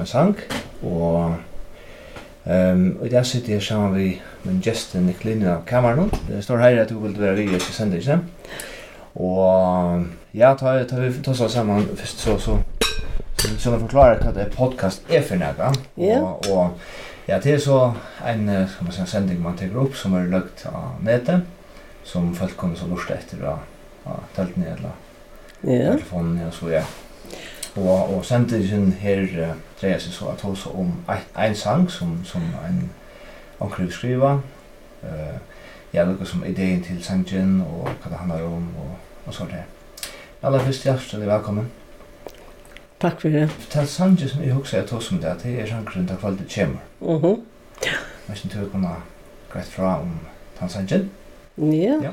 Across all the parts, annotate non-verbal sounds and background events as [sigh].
en sang, og Ehm um, i där sitter jag sammen med min Justin i klinen av kameran. Det står här att du vill vara vi i sändningen. Och ja, ta ta vi ta så samman först så så så så man förklarar att det er podcast är för några. Ja. Och och ja, det är så en skal man si, sending man tar opp som er lagt av nettet, som folk kommer så lust etter då. Ja, teltene eller. Ja. Telefon ja så ja og, og samtidig her uh, dreier seg så at også om ein sang som, som en vil skriva. Uh, jeg lukker som ideen til sangen og hva det handler om og, og så det. Aller først hjertelig velkommen. Takk for det. Fortell sangen som jeg husker jeg tog som det, det er sangen til kvalitet kommer. Mhm. Mm ja. Men ikke du kunne greit fra om den sangen? Ja. Ja.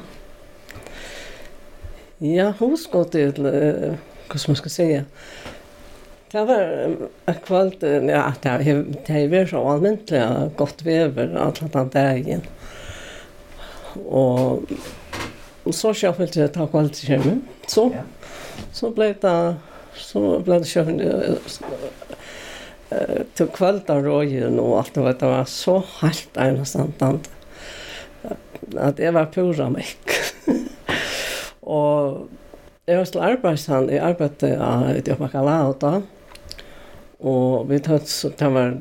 Ja, husk godt til... Uh, vad man ska säga. Det var en kväll, ja, det har varit så allmänt gott väver alla den dagen. Och så köpte jag ta kväll till hemma. Så, så blev det så blev det köpt till kvälldagar av rågen och allt det var, det var så helt enastående att det var pura mycket. [laughs] och Jeg var til arbeidsstand, jeg arbeidet ute i da. og vi tatt så det var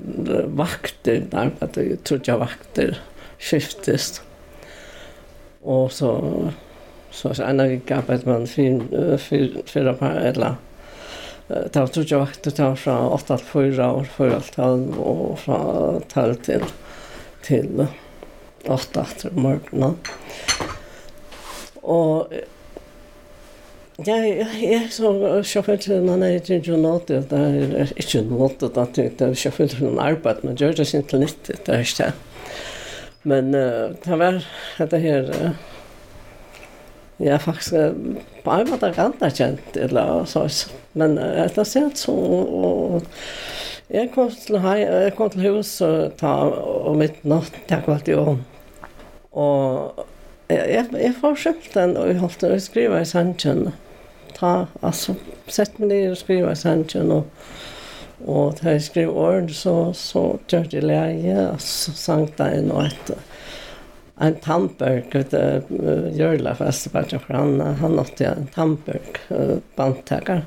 vakter, det arbeidet, jeg trodde jeg vakter, skiftest. Og så, så var det en av arbeid man fyra par, eller, det var trodde jeg vakter, det var fra 8 til 4 og 4 til 12 og fra 12 til, til 8 til morgenen. Og Ja, jeg så sjåfør til sjåførtrunnen er ikke jo nåt, det er ikke nåt, det er sjåførtrunnen arbeid, men gjør det sin til nytt, det er ikke det. Men det var dette her, ja, faktisk bare var det rent kjent, eller så, men etter sett så, og jeg kom til, hei, jeg kom til hus og ta og mitt natt, det var alltid om, og jeg, jeg, jeg får skjøpt den, og jeg holdt den å skrive i sandkjønnet ta, altså, sett meg ned og skriva sannsyn, og, og da jeg skrev ord, så, så gjør det lege, og så sang det en og et, en tamperk, vet du, Jørlafest, for han, han hadde en tamperk, bandtaker.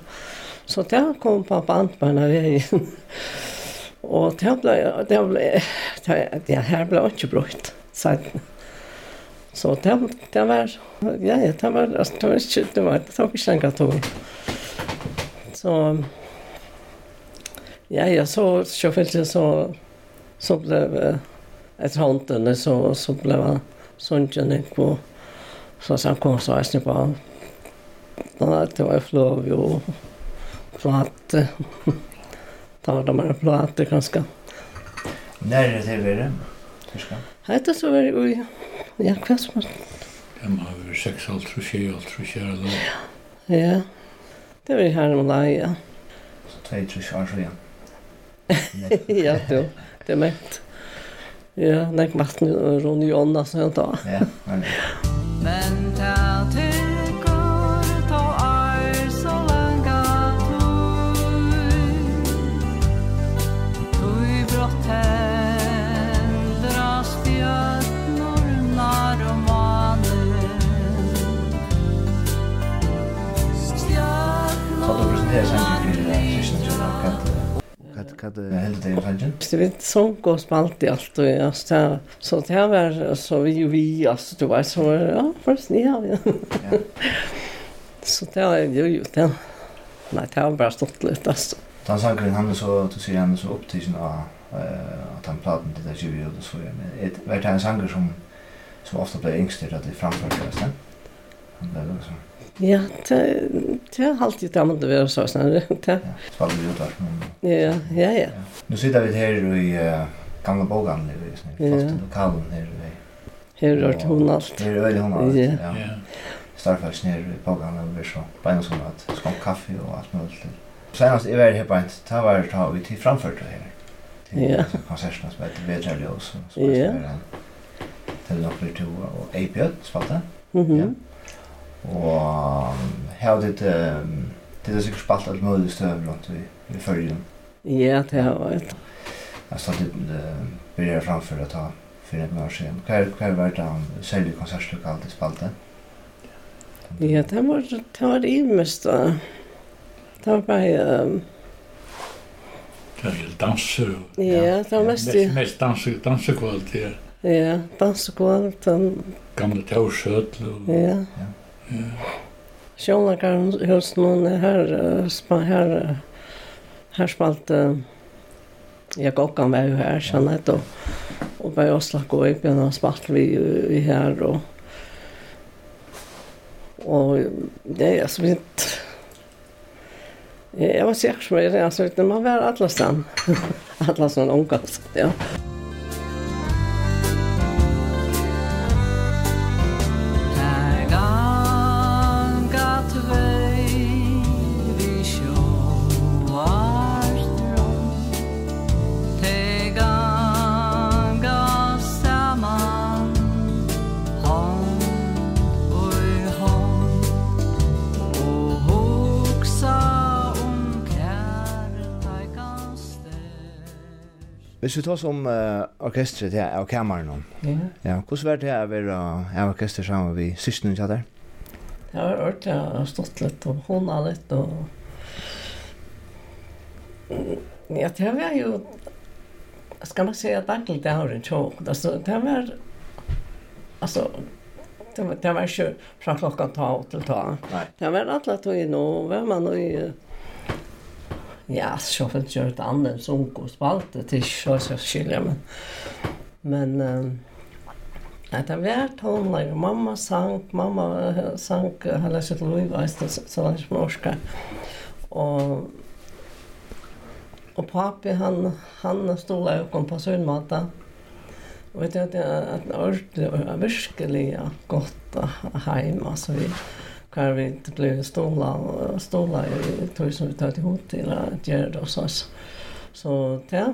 Så det kom på bandbarna veien. og det ble, det ble, det, det her ble ikke brukt, siden. Så det, det var, ja, ja, det var, altså, det var ikke, det var, det tok ikke lenge tog. Så, ja, ja, så så følte jeg så, så ble etter hånden, så, så ble han sønnen jeg på, så han kom så jeg på da Det var flov jo, plate. Da var det bare plate, kanskje. Når er det til å være? Hette så var det jo, ja. Ja, hva som er Ja, må ha vært seks alt og tjej alt og tjej alt Ja, ja. Det var her med deg, ja. Så tvei trus år så igjen. [laughs] Ja, du. det er mekt. Ja, nek vatten i Ronny Jonas, jeg da. Ja, ja. Men ta til Vad det hände i fallet? Det vet så går spalt i alt og ja så så det var så vi vi altså det var så ja først ni har vi. [laughs] Så det är jo jo det. Nei, det har bare stått lite alltså. Den sangren han er så du sier han er så opptidsen av sin eh han platen til det ju og så men det var en sanger som som ofte ble yngst til att det framfördes sen. Han ble liksom... Ja, det har alltid det måtte være så snarere. Det faller jo der. Ja, ja, ja. Nu sitter vi her i gamla bogan nu, fast i lokalen her. Her er det hun alt. Her er det hun alt, ja. Starfalls nere i bogan og vi så beina som at skam kaffe og alt mulig. Senast jeg var her på en, det var da vi til framførte her. Ja. Konsertene som heter Vedra Ljøs. Ja. Til nokre to og Eipjøt, spalte. Mhm. Ja. Og her var det, det er sikkert spalt alt mulig støv rundt i, i følgen. Ja, det har vært. Jeg stod litt bedre framfor å ta for et år siden. Hva har vært det særlig konsertlokalet i spalte? Ja, det var det var det mest. Det var bare... Um, det var helt danser. Ja, det var mest... Mest, mest danser, dansekvalitet. Ja, dansekvalitet. Gamle taursøtl. Ja. ja. Sjónleikaren hos noen er her, her, her spalt jag gokkan var jo her, sen att og, och var jag slack och upp och spalt vi vi her, og og det er så vidt jeg var sikker som säker på det, alltså man var alla stan. alla sån ja. Hvis vi tar som uh, orkestret her av kameran Ja. Ja, hvordan var det å være av orkestret sammen med syskenen til der? Jeg har hørt jeg har stått litt og hånda litt og Ja, det var jo skal man säga att enkelt det har en tjåk, alltså det var alltså det var, det var ju från klockan ta till ta Nei. det var alla tog in och var man och Ja, så har jag gjort andra som går spalt. Det så så skiljer men men um, att det var tonläge. Mamma sang, mamma sang hela sitt liv alltså så där småska. Och och papi, han han stod där och kom på sönmata. Och vet jag att det är ett ordentligt och virkelig godt hem altså vi kvar vi inte blev stola stola i tog som vi tar till hot till att göra det hos oss. så det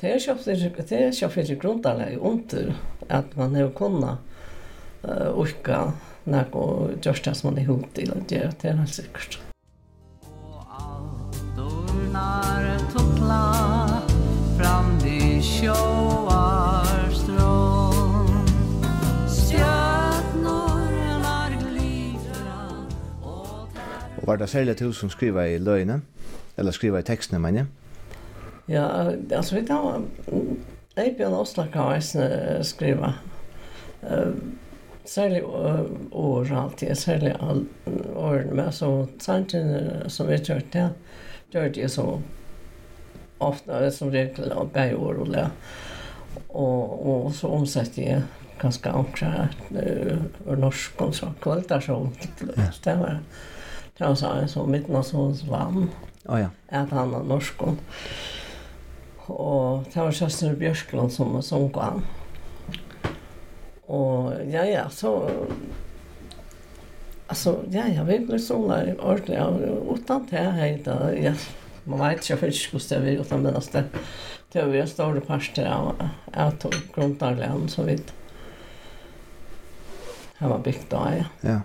det är köpt det är köpt i grundarna under att man har kunna uh, orka när och just det som man är hot till att göra. Det är helt säkert. När tuttla fram di sjåa Og var det særlig til som skriver i løgene? Eller skriver i tekstene, mener jeg? Ja, altså vi tar... Eibjørn Oslak har jeg skriva. Uh, særlig uh, år alltid, særlig all, årene med, så sannsyn som vi kjørte det, gjør det så ofta som regel, bare år og det. Og, og så omsetter jeg ganske omkring uh, norsk og så kvalitasjon. Det var det han sa en sånn midnattsons vann. Oh, ja. At han var norsk. Og det var Kjøster Bjørklund som sånn på han. Og ja, ja, så... Altså, ja, ja, vi ble sånn där ordentligt. Jag utan det her, da, ja. man vet inte hur skulle det vara utan men det det var jo store parter av att grundarland så vidt. Det var byggt da, ja. Ja.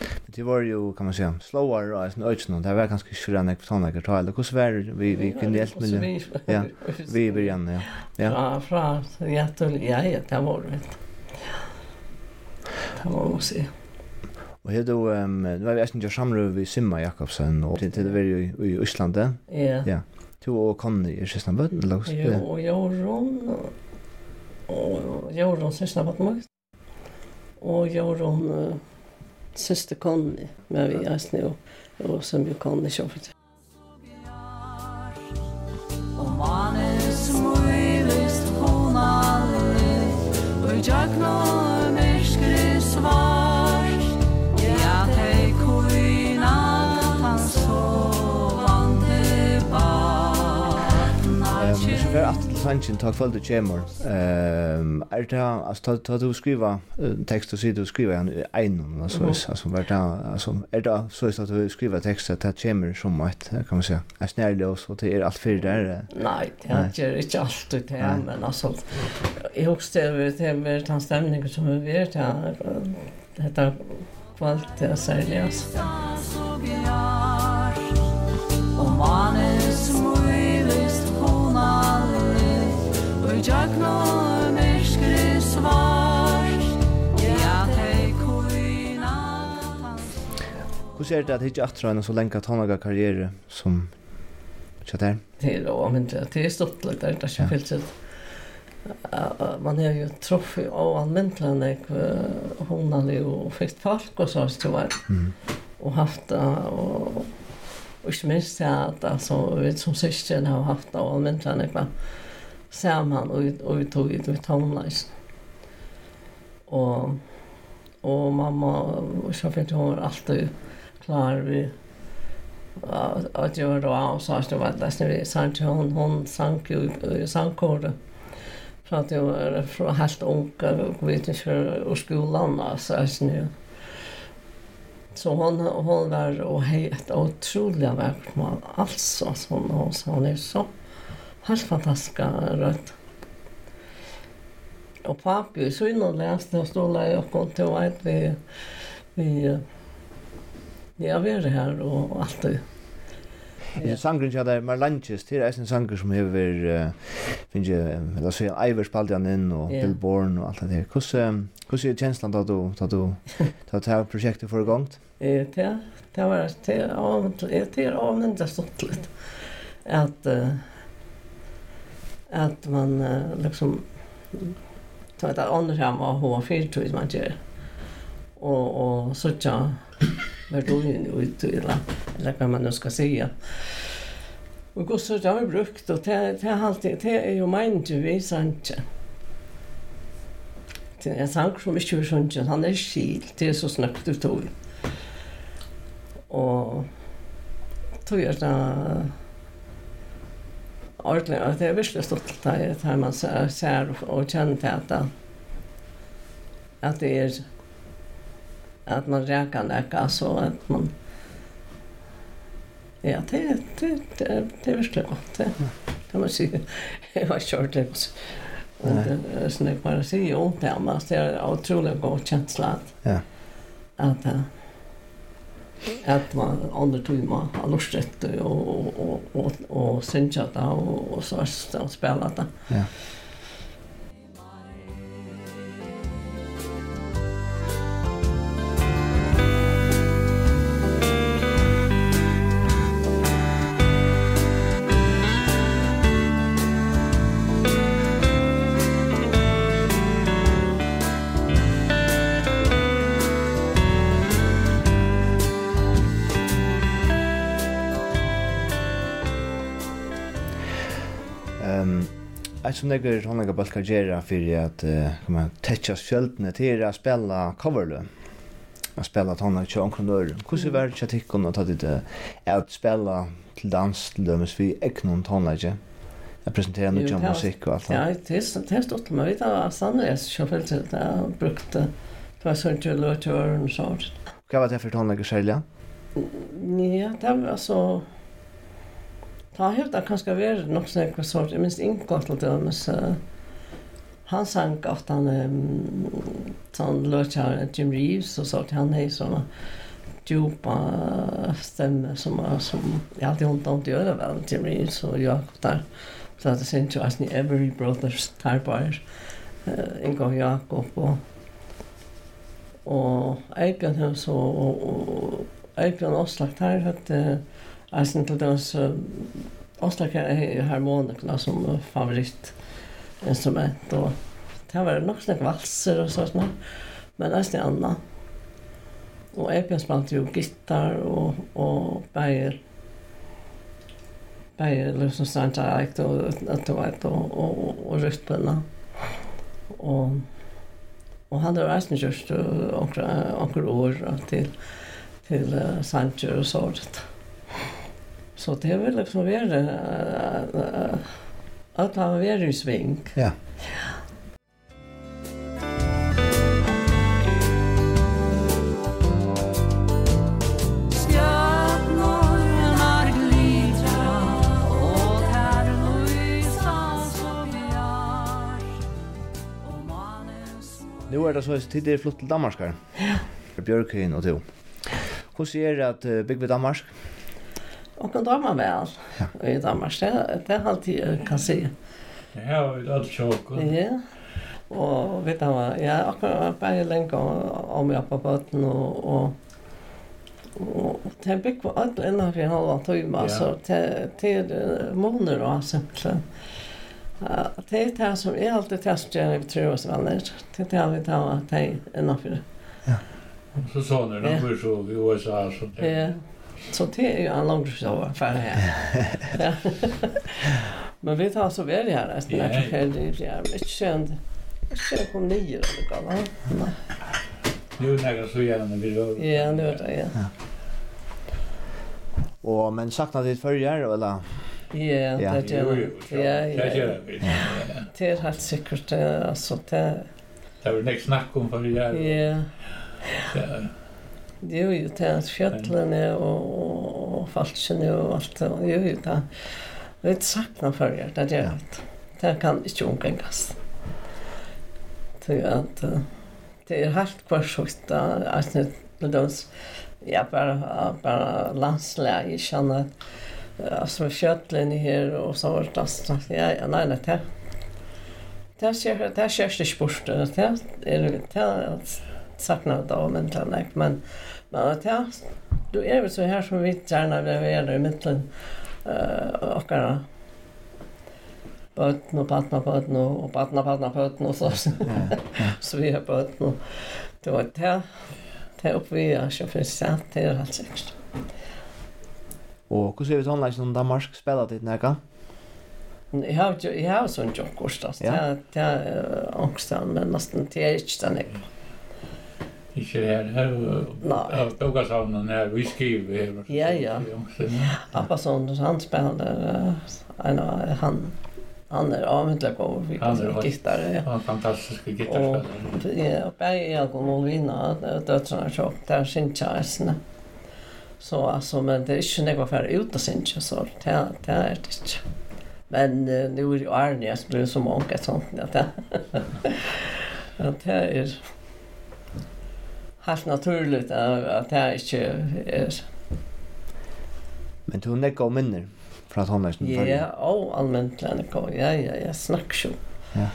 Men det var ju kan man säga sloware och en ödsna. Det var ganska skräna när såna där tal. Det kus var vi vi kunde helt med. Ja. Vi början ja. Ja. Ja, fra ja till ja ja det var det. Det var också. Och här då ehm nu var vi äsna jag samlar vi Simma Jakobsen och det det var ju i Island. Ja. Ja. Du och Conny är sista bötten lås. Jo, och Jorun och Jorun sista bötten. Och Jorun Søster Conny, men vi er snu, og som jo Conny kjøpte. Og mannen smøyvist hon alle, og i jagna myrskri svart, ja, hei kuina, han sovande barnar sannsyn ta kvöld du kjemur um, er det altså ta, ta du skriva tekst og sier du skriva han einon altså, altså, er det altså, er det så at du skriva tekst at det kjemur som et kan man säga er snærlig og så det er alt fyrir der nei, det er ikke alt det her men altså jeg hos det er den stemningen som vi vet her dette kvöld det er særlig altså Og mannen smur Hur är det att hitta attra en så länge tonlaga karriär som chatter? Det är då men det är stort lite där det känns så. Man har ju truffit och använt henne hon hade ju fest folk och så så var. Mm. Och haft och och inte minst att alltså vet som syster har haft och använt henne på saman og, vi tog ut med tonleis. Og, og mamma og sjåfett hon var alltid klar vi att göra då och sa att det var ledsen vi sang till hon, hon sank ju i sangkåret för att jag var från helt unga och vet inte och skolan alltså alltså nu så hon hon var och hej ett otroligt vackert man alltså som hon så hon är så Helt fantastisk rødt. Og papi i syne leste og ståla i okken til og eit vi, vi, ja, vi er her og alt det. Ja, sangren kjada er Marlanches, det er en sanger som hever, uh, finnes jeg, la oss si, Iver Spaldian inn og yeah. Bill Bourne og alt det der. Hvordan er kjenslan da du, da du, da du tar prosjektet for gongt? Det, det var, det er det stått litt, at, att man uh, liksom tar ett annat hem och har fyrtid man gör. Och och så tja vart då ju ut eller eller vad man nu ska säga. Och går så där brukt och det det har alltid det är ju min du vi sant det er en sang som vi kör sånt han er skil, det er så snøkt ut tog. Og tog jag att ordentlig, att det er virkelig stort det här man ser och känner till att at det er at man räkar läka så att man ja det det det, det är visst gott det. Kan man säga jag var kört det och sen bara se ju ont där men det är otroligt god känsla att ja. att at man andre tog man har lust etter og, og, og, og, og synge det og, og så spille det. Ja. Jeg som det er sånn jeg bare skal gjøre for at uh, tetja skjøltene til å spille coverlø. Jeg spiller at han er ikke omkronør. Hvordan var det ikke att ta det at spille til dans til dømes for ikke noen presenterar Jeg presenterer noe om musikk og alt det. Ja, det er stort til meg. Det var Sandnes som følte at jeg brukte. Det var sånn til å løte så. og sånt. Hva var det for tonelage selv, ja? Ja, det var så... Ta har det kanske vært nok sånn ekva sort, jeg minst inngått til det, men så han sang at han um, sånn løtjar Jim Reeves og sånt, han er såna djupa stemme som, som jeg alltid håndt om til å vel, Jim Reeves og Jakob der. Så det synes jo at ni Every Brothers tar eh uh, Ingo Jakob og og Eibjørn Høs og, og, og Eibjørn Åslagt her, at uh, Alltså till dans Ostlakar är harmonikna som favoritinstrument och det var varit nog snack valser och sånt men det är annat. Och jag spelade ju gitarr och och bär bär liksom sånt där jag att det var och och och röstbena. Och och han hade resten just några några år till till Sanchez och sånt. Så det har liksom vært at han har vært i sving. Ja. Ja. Nu er det så tid er flott til Danmark. Ja. Bjørkøyen og to. Hvordan er det at uh, bygge Danmark? Och kan drömma väl. Ja. I Danmark, det, det är alltid kan se. Ja, det ju allt tjock. Ja. Och vet han vad, Jag har kan bara länge om jag på botten och, och och det bygg var allt ända för en halva timme så det är månader då simpelthen. Det är det som är alltid det som gör vi tror oss väl. Det är det vi tar att det är ända för. Ja. Så sa ni, de blir så i USA. Ja, Så det är ju en lång show för här. Men vi tar så väl här nästan yeah. här ja. det är jävligt känd. Jag kom nio eller vad va? Nu när så gärna vi rör. Ja, nu är det ja. Og, men saknar ditt förrjär eller? Ja, det gör det. Ja, ja. Det är helt säkert alltså det. Det var nästa snack om förrjär. Ja. Ja. Jo, jo, det er fjøtlene og, og, og falskene og alt. Jo, jo, det er litt sakna for det, det gjør alt. Det kan ikke omgengast. Det er at det er helt kvarsjukt da, at det er døms, ja, bare, bare landslag, jeg kjenner at altså fjøtlene her og så var det sagt, ja, ja, nei, nei, det er det er det er det er det er det er det er det det saknat av mittlen, men, men att ja, då är väl så här som vi gärna vill vara i mitten eh och bøtten og patna bøtten och patna patna bøtten og så så vi har bøtten og det var det det oppe vi har så för sent det är helt säkert Og hvordan er vi tonleis noen Danmark spela ditt nekka? Jag har ju jag har sån jobb jokkurs Ja, det är angst men nästan det är inte den jeg. Ikke det her, her var Dogasavnen her, vi skriver her. Ja, ja. Appasson, han spelade, uh, han, han är avundlig på vilken gitarr. Han är fantastisk gitarrspelare. Ja, bägge jag och Molina, döttrarna tjock, där syns jag ärsna. Så alltså, men det är inte något för ut och syns jag så, det är det inte. Men nu är det ju Arne, jag spelar så många sånt. Ja, det [laughs] är helt naturligt att det här inte är. Men du nekka og minner fra tonleisen? Ja, og allmennt nekka. Ja, ja, ja, snakks jo. Ja.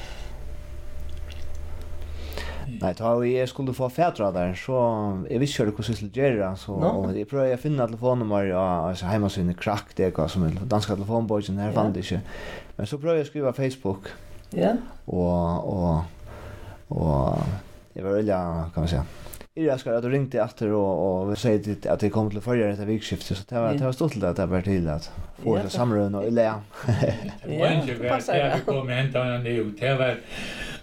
Nei, da jeg skulle få fædra der, så jeg visste ikke hvordan jeg skulle gjøre det, så jeg prøvde å finne telefonnummer av heimasynet Krakk, det er som er danska telefonbøysen, her fant jeg ikke. Men så prøvde jeg å skrive Facebook, ja. og, og, og jeg var veldig, kan man si, Jag älskar att du ringde efter och, och vi säger till, att det kom till förra detta vikskiftet så det var, det var stort att det var till att få ett samrön och lä. Ja, [laughs] det passar. Jag fick komma och hämta honom nu. Det var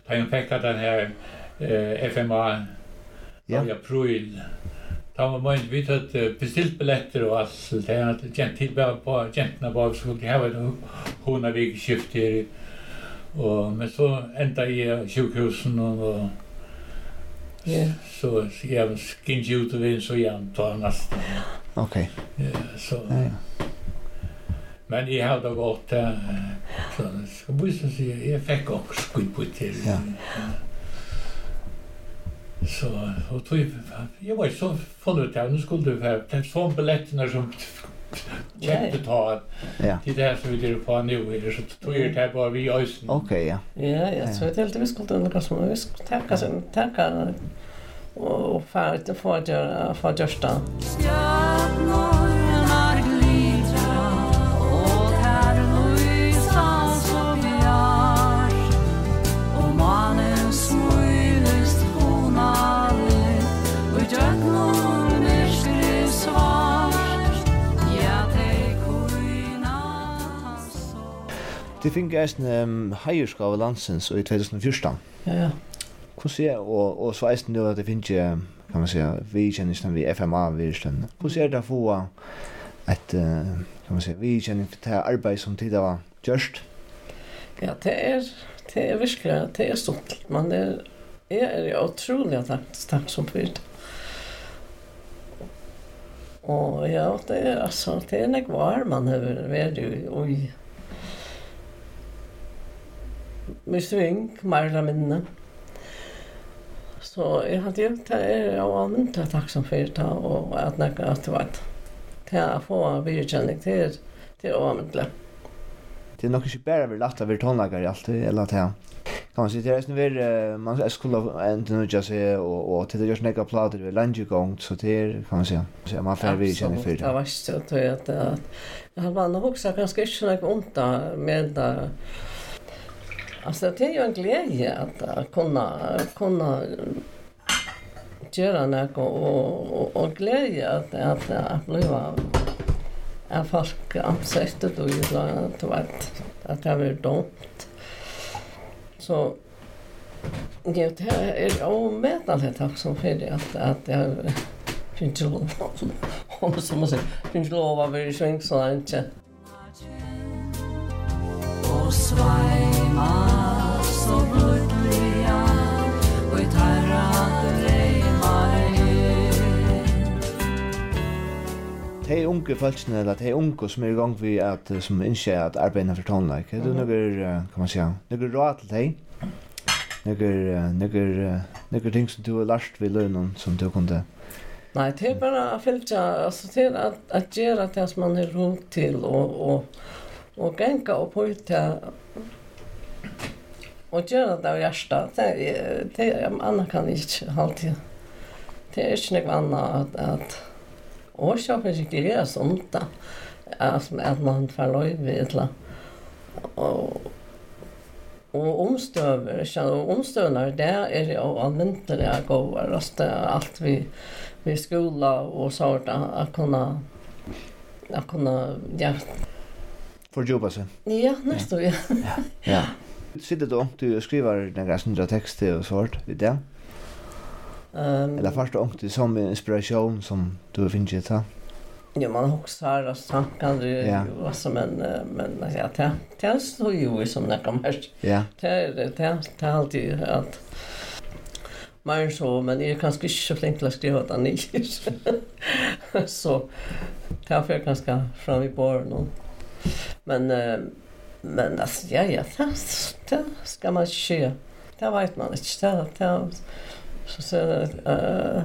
när jag fick den här eh, FMA ja. i april. Då var man vet att beställt biljetter och allt så det hade gent till bara på gentarna bara skulle ha ett hona vikskift här. Och men så ända i sjukhusen och, och Yeah. Så jeg skinner ut og vin så jag tar nesten. Ok. Ja, så. Ja. ja. Men jeg har da gått uh, Så ska vi si, jeg fikk också skit på til. Ja. Så og tog jeg var så full ut där nu skulle det vara platformbiljetterna som kjente ta ja. till det här som vi gjør på nu er så tog jeg det bare vi i øysen. Ok, ja. Ja, ja, tror att det är vi skulle under som vi skulle tacka sen tacka och färdigt få göra få göra. Ja, Det fikk jeg en um, heierskave landsens i 2014. Ja, ja. Hvordan ser og, og så eisen det at det finnes kan man säga, vi kjenner vi FMA viruslen. Hvordan ser det å få et, kan man säga, vi kjenner for det arbeid som tid var gjørst? Ja, det är det är verkligen, det är stort, men det är, är jag otroligt tack, tack som för det. Och ja, det är alltså, det är er nekvar man har vært ju, oj, med sving, mer eller mindre. Så jeg hadde gjort det, jeg var annet til takksam for det, og at nekka at det var til å få virkjenning til, til å anvendle. Det er nok ikke bare vi lagt av vi tonlager i alt, eller til kan man si, det er är snarare man skulle enda nødja seg, og, og til det gjørs nekka plater vid lunch gång så det er, kan man si, så man får vi känner för det. var ikke så tror jag at jeg hade vann också ganska ikke något ont da, med Alltså det är ju en glädje att kunna, kunna göra något och, och, och glädje att, att, att bli att folk ansätter då ju då att, att det har dumt. Så Ja, det här är omätande tacksam för det att, att jag finns lov om som man säger, finns lov av er sväng så inte. Och svajmar de unge folkene, eller de unge som er i gang vi at, som ikke at arbeidene for tonleik, det er noe, kan man si, noe råd til deg? noe, noe, noe ting som du har lært ved lønnen som du kunne Nei, det er bare å fylke, altså det er at, at gjøre det som man er rundt til, og, og, og genka og pøyte, og gjøre det av hjertet, det, er, det, er, annet kan jeg ikke alltid. Det er ikke noe annet at, at og så årsaken sikkert er sånt da, at man får lov i et eller annet. Og omstøver, ikke? Og omstøvner, det er jo anvendelige gåver, altså alt vi, vi skola og sånt, at kunne, at kunne, ja. Fordjupa seg. Ja, nesten, ja. Ja. ja. Sitter du om du skriver noen sånne tekster og sånt i det? Ja. Um, Eller først och det som inspiration som du finns ju ta. Ja, man hoxar och tankar det ja. ju alltså men men ja, det det står ju som det kommer. Ja. Det det det alltid att mer så, men jeg er kanskje ikke så flink til å skrive at han ikke er. så det er jeg kanskje fram i båren. Men, men altså, ja, ja, det, det skal man ikke. Det vet man ikke. Det, det, Så så eh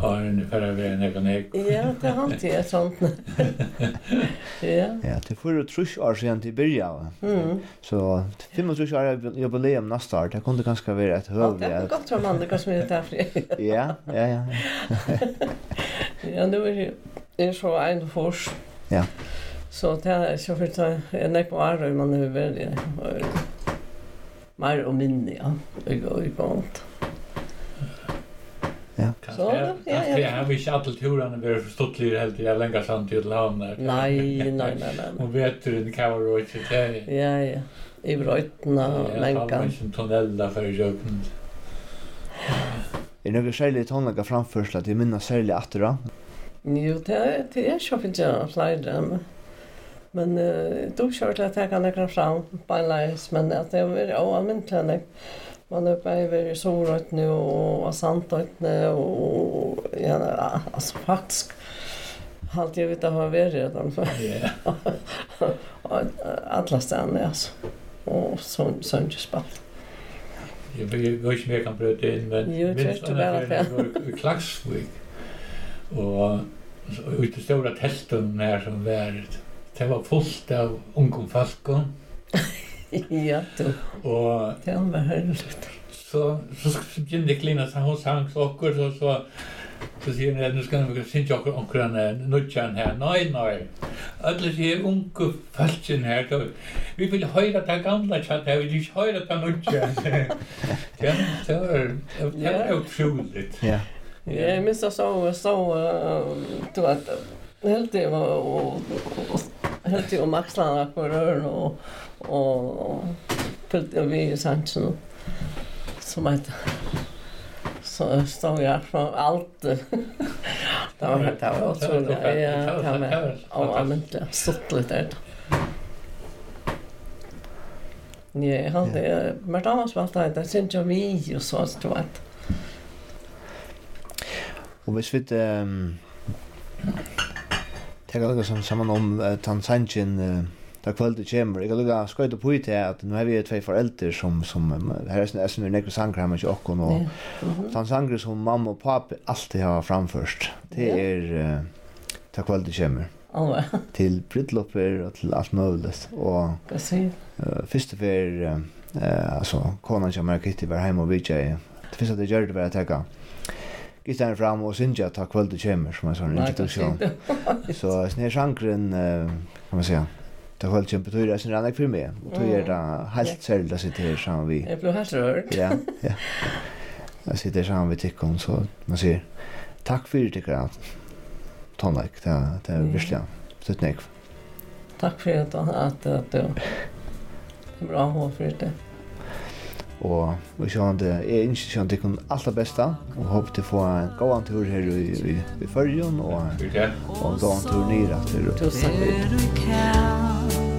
har ni förra veckan jag kan Ja, det har inte jag sånt. [laughs] Ja. Ja, det får du trusch år sedan till börja. Mm. Så fem och trusch år jag jubileum nästa år. Det kunde ganska vara ett höv. Ja, det är gott man, det kanske med det därför. [laughs] Ja, ja, ja. [laughs] Ja, nu är det så en fors. Ja. Så det är så för att en näck på armen man är väl. Mer och minne, ja. Jag går i bant. Ja. Så ja, ja. Det har vi inte alltid turarna vi förstått lite helt i längre samtidigt till hamn där. [laughs] Nej, nej, nej, nej. Och vet du den kan vara inte det. Ja, ja. I brötna länka. Det är en tunnel där för jöken. Är några skäl att hon lägger framför sig att minna särskilt att då. Jo, det det är fint jag flyger. Men eh då kör det att jag kan lägga fram på lines men att det är oanmäntligt. Man är uppe i Sorøyt nu och Asantöt nu och ja, altså faktiskt Halt jag vet har varit redan för. Ja. Alla ställen alltså. Och så bara. Jag vet inte mer kan bröta in men minst den här i Klagsvik. Och ut i stora testet här som var Det var fullt av ungdomfalkon. [laughs] ja, du. Og... Det var herligt. Så, så begynte Klina, så hon sang så saker, så, så, så sier hun, nu skal vi synge okkur onkran nudjan her. Nei, nei. Alle sier unge falsen her, så vi vil høyra ta gamla tjatt her, vi vil ikke høyra ta nudjan. [laughs] ja, det var, det var utroligt. Ja. Jeg minns jeg så, så, du vet, helt det var, og, og, og höll ju om axlarna på rören och, och pullade vi i sansen som att så stod jag från allt. det var det var otroligt. Ja, det var allmänt suttligt där. Ja, jeg han hade mer annars vart det det synes jeg vi och så så vet. Og hvis vi ehm tenker lukka sånn sammen om uh, Tansanjen uh, da kvöldet kommer. Jeg lukka skøyde på ut til at nå har vi tve foreldre som, som um, her er sånn er nekker sanger hjemme til okkon og yeah. mm -hmm. Tansangre som mamma og pappa alltid har framførst. Det er uh, da kvalitet kommer. Oh, til brylloper og til alt mulig. Og uh, første fyr, uh, altså, konan er kittig var hjemme og vidtje. Det første det gjør det var å tenke stedet fram og synger at ta kvöld og som en sånn introduktion. Så sned sjankren, kan man säga, ta kvöld og kjemmer, tog er sin rannig for meg, og tog er det helt særlig å sitte her sammen vi. Jeg ble helt rørt. Ja, ja. Jeg sitter sammen vi tikkum, så man sier, takk fyrir tikkara, tonleik, det er virkelig, det er nekv. Takk fyrir at du, er bra hår for det. Og vi sjående, det ønsker sjående dere kun det beste, og hopa til å få en gåan tur her i, i, i Førjen, og, og en gåan tur nyr etter. Tusen takk.